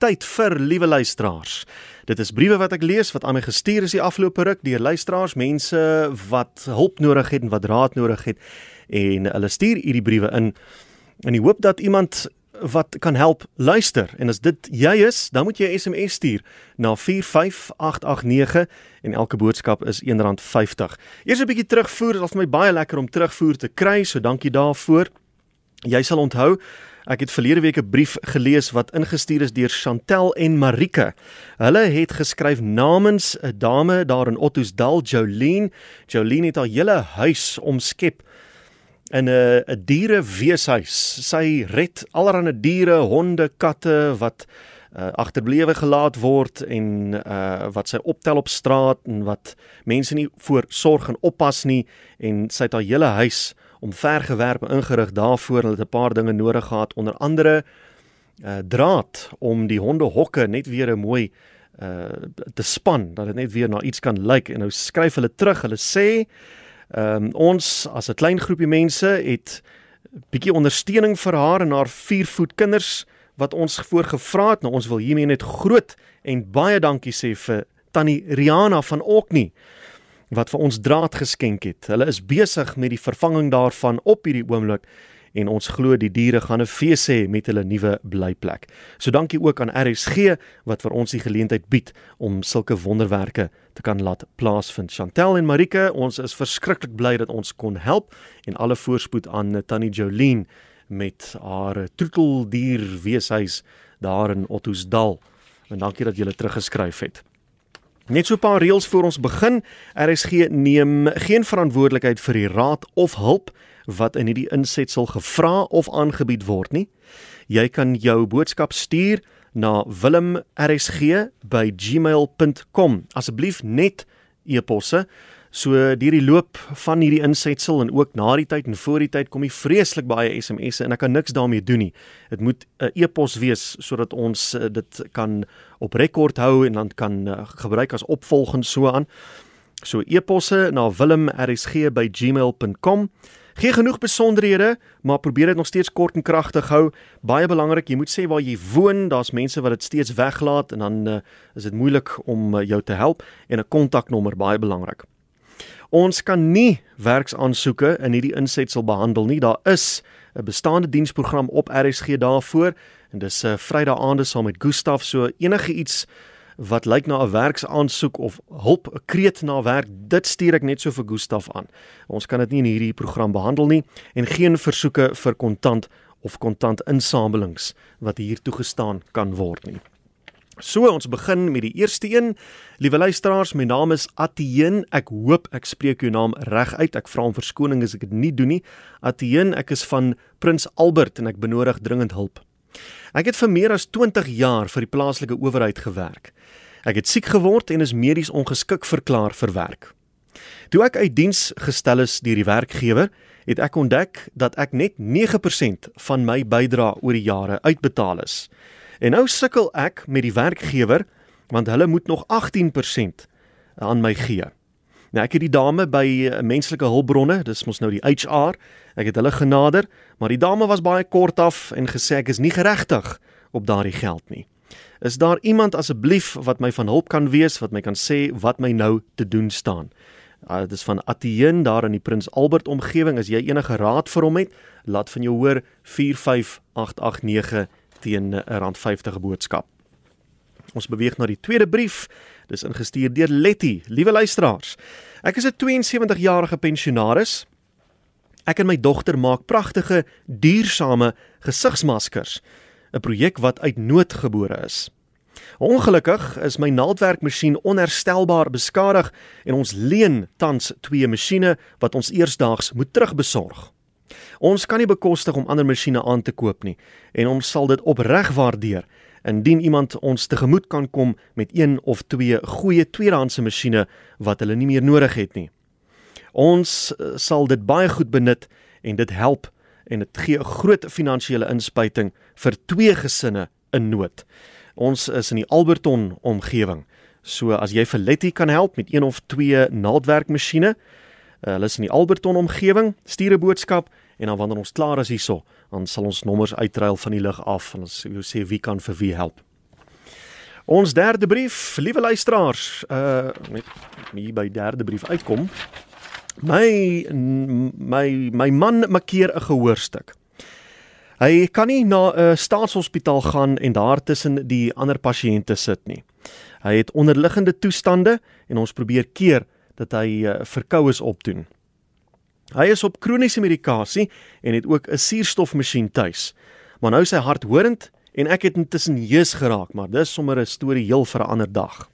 tyd vir liewe luisteraars. Dit is briewe wat ek lees wat aan my gestuur is die afgelope ruk deur luisteraars, mense wat hulp nodig het en wat raad nodig het en hulle stuur hierdie briewe in in die hoop dat iemand wat kan help luister en as dit jy is, dan moet jy 'n SMS stuur na 45889 en elke boodskap is R1.50. Eers 'n bietjie terugvoer, dit was vir my baie lekker om terugvoer te kry, so dankie daarvoor. Jy sal onthou Ek het verlede week 'n brief gelees wat ingestuur is deur Chantel en Marike. Hulle het geskryf namens 'n dame daar in Ottosdal, Jolene. Jolene het haar hele huis omskep in 'n 'n diereweeshuis. Sy red allerlei diere, honde, katte wat uh, agterblewe gelaat word en uh, wat sy optel op straat en wat mense nie voor sorg en oppas nie en sy het haar hele huis om vergewerp ingerig daarvoor. Hulle het 'n paar dinge nodig gehad. Onder andere uh, draad om die hondehokke net weer 'n mooi uh, te span dat dit net weer na iets kan lyk. En nou skryf hulle terug. Hulle sê um, ons as 'n klein groepie mense het bietjie ondersteuning vir haar en haar 4 voet kinders wat ons voorgevra het. Nou ons wil hiermee net groot en baie dankie sê vir Tannie Riana van Oknie wat vir ons draad geskenk het. Hulle is besig met die vervanging daarvan op hierdie oomblik en ons glo die diere gaan 'n fees hê met hulle nuwe blyplek. So dankie ook aan RSG wat vir ons die geleentheid bied om sulke wonderwerke te kan laat plaasvind. Chantel en Marike, ons is verskriklik bly dat ons kon help en alle voorspoed aan Tannie Jolene met haar troeteldier weeshuis daar in Ottosdal. En dankie dat jy gele teruggeskryf het. Net so 'n paar reëls voor ons begin. RSG neem geen verantwoordelikheid vir die raad of hulp wat in hierdie insetsel gevra of aangebied word nie. Jy kan jou boodskap stuur na wilmrsg@gmail.com. Asseblief net e-posse So deur die loop van hierdie insetsel en ook na die tyd en voor die tyd kom jy vreeslik baie SMS'e en ek kan niks daarmee doen nie. Dit moet 'n e-pos wees sodat ons uh, dit kan op rekord hou en dan kan uh, gebruik as opvolging so aan. So e-posse na wilmrsg@gmail.com. Geen genoeg besonderhede, maar probeer dit nog steeds kort en kragtig hou. Baie belangrik, jy moet sê waar jy woon. Daar's mense wat dit steeds weglaat en dan uh, is dit moeilik om uh, jou te help en 'n kontaknommer baie belangrik. Ons kan nie werksaansoeke in hierdie insetsel behandel nie. Daar is 'n bestaande diensprogram op RSG daarvoor en dis 'n uh, Vrydag aande saam met Gustaf so enige iets wat lyk na 'n werksaansoek of hulp 'n kreet na werk dit stuur ek net so vir Gustaf aan. Ons kan dit nie in hierdie program behandel nie en geen versoeke vir kontant of kontant insamelings wat hier toegestaan kan word nie. So ons begin met die eerste een. Liewe luisteraars, my naam is Atien. Ek hoop ek spreek jou naam reg uit. Ek vra om verskoning as ek dit nie doen nie. Atien, ek is van Prins Albert en ek benodig dringend hulp. Ek het vir meer as 20 jaar vir die plaaslike owerheid gewerk. Ek het siek geword en is medies ongeskik verklaar vir werk. Toe ek uit diens gestel is deur die werkgewer, het ek ontdek dat ek net 9% van my bydrae oor die jare uitbetaal is. En nou sukkel ek met die werkgewer want hulle moet nog 18% aan my gee. Nou ek het die dame by eh, menslike hulpbronne, dis mos nou die HR, ek het hulle genader, maar die dame was baie kort af en gesê ek is nie geregtig op daardie geld nie. Is daar iemand asseblief wat my van hulp kan wees wat my kan sê wat my nou te doen staan? Uh, dit is van Atien daar in die Prins Albert omgewing. As jy enige raad vir hom het, laat van jou hoor 45889 teen 'n R50 boodskap. Ons beweeg na die tweede brief. Dis ingestuur deur Letty. Liewe luisteraars, ek is 'n 72-jarige pensionaris. Ek en my dogter maak pragtige duursame gesigsmaskers, 'n projek wat uit nood gebore is. Ongelukkig is my naaldwerkmasjien onherstelbaar beskadig en ons leen tans twee masjiene wat ons eersdaags moet terugbesorg. Ons kan nie bekostig om ander masjiene aan te koop nie en ons sal dit opreg waardeer indien iemand ons tegemoet kan kom met een of twee goeie tweedehandse masjiene wat hulle nie meer nodig het nie. Ons eh, sal dit baie goed benut en dit help en dit gee 'n groot finansiële inspuiting vir twee gesinne in nood. Ons is in die Alberton omgewing. So as jy vir Letty kan help met een of twee naaldwerkmasjiene, uh, hulle is in die Alberton omgewing, stuur 'n boodskap en dan wanneer ons klaar is hierso, dan sal ons nommers uitruil van die lig af en ons sê wie kan vir wie help. Ons derde brief, liewe luisteraars, uh net hier by derde brief uitkom. My my my man makkeer 'n gehoorstuk. Hy kan nie na 'n staatshospitaal gaan en daar tussen die ander pasiënte sit nie. Hy het onderliggende toestande en ons probeer keer dat hy uh, verkoues opdoen. Hy is op kroniese medikasie en het ook 'n suurstofmasjien tuis. Maar nou sy harthorend en ek het intussen heus geraak, maar dis sommer 'n storie heel vir 'n ander dag.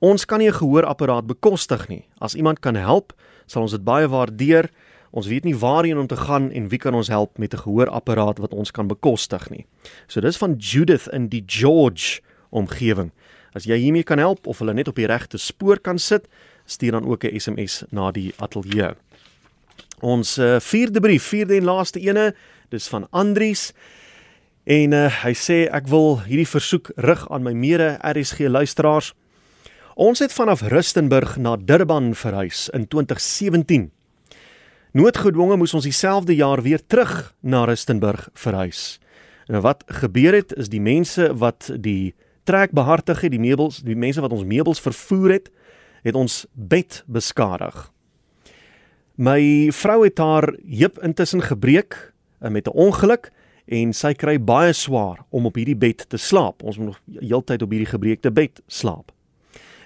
Ons kan nie 'n gehoorapparaat bekostig nie. As iemand kan help, sal ons dit baie waardeer. Ons weet nie waarheen om te gaan en wie kan ons help met 'n gehoorapparaat wat ons kan bekostig nie. So dis van Judith in die George omgewing. As jy hiermee kan help of hulle net op die regte spoor kan sit, stuur dan ook 'n SMS na die ateljee. Ons uh, vierde brief, vierde en laaste ene, dis van Andries. En uh, hy sê ek wil hierdie versoek rig aan my mede RSG luisteraars. Ons het vanaf Rustenburg na Durban verhuis in 2017. Noodgedwonge moes ons dieselfde jaar weer terug na Rustenburg verhuis. En wat gebeur het is die mense wat die trek behartig het, die meubels, die mense wat ons meubels vervoer het, het ons bed beskadig. My vrou het haar heup intussen gebreek uh, met 'n ongeluk en sy kry baie swaar om op hierdie bed te slaap. Ons moet nog heeltyd op hierdie gebreekte bed slaap.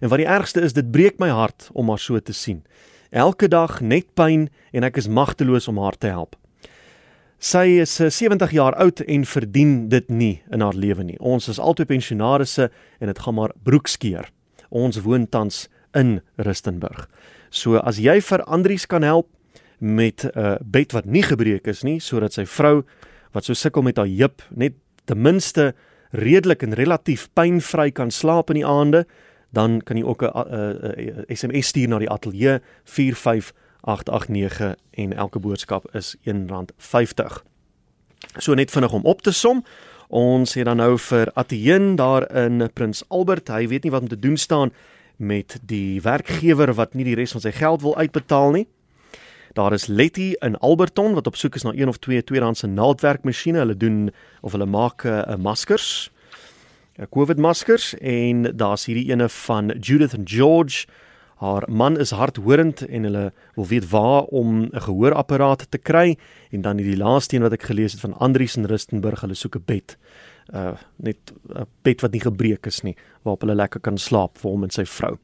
En wat die ergste is, dit breek my hart om haar so te sien. Elke dag net pyn en ek is magteloos om haar te help. Sy is 70 eh, jaar oud en verdien dit nie in haar lewe nie. Ons is altyd pensionaarsse en dit gaan maar broekskeer. Ons woon tans in Rustenburg. So as jy vir Andries kan help met 'n uh, bed wat nie gebreek is nie sodat sy vrou wat so sukkel met haar heup net ten minste redelik en relatief pynvry kan slaap in die aande, dan kan jy ook 'n SMS stuur na die ateljee 45889 en elke boodskap is R1.50. So net vinnig om op te som. Ons het dan nou vir Atieen daar in Prins Albert. Hy weet nie wat om te doen staan met die werkgewer wat nie die res van sy geld wil uitbetaal nie. Daar is Letty in Alberton wat op soek is na een of twee tweedehandse naaldwerkmasjiene. Hulle doen of hulle maak 'n uh, maskers. 'n uh, COVID maskers en daar's hierdie ene van Judith and George. Haar man is hardhorend en hulle wil weet waar om 'n gehoorapparaat te kry en dan hierdie laaste een wat ek gelees het van Andries in Rustenburg, hulle soek 'n bed uh net 'n bed wat nie gebreek is nie waarop hulle lekker kan slaap vir hom en sy vrou.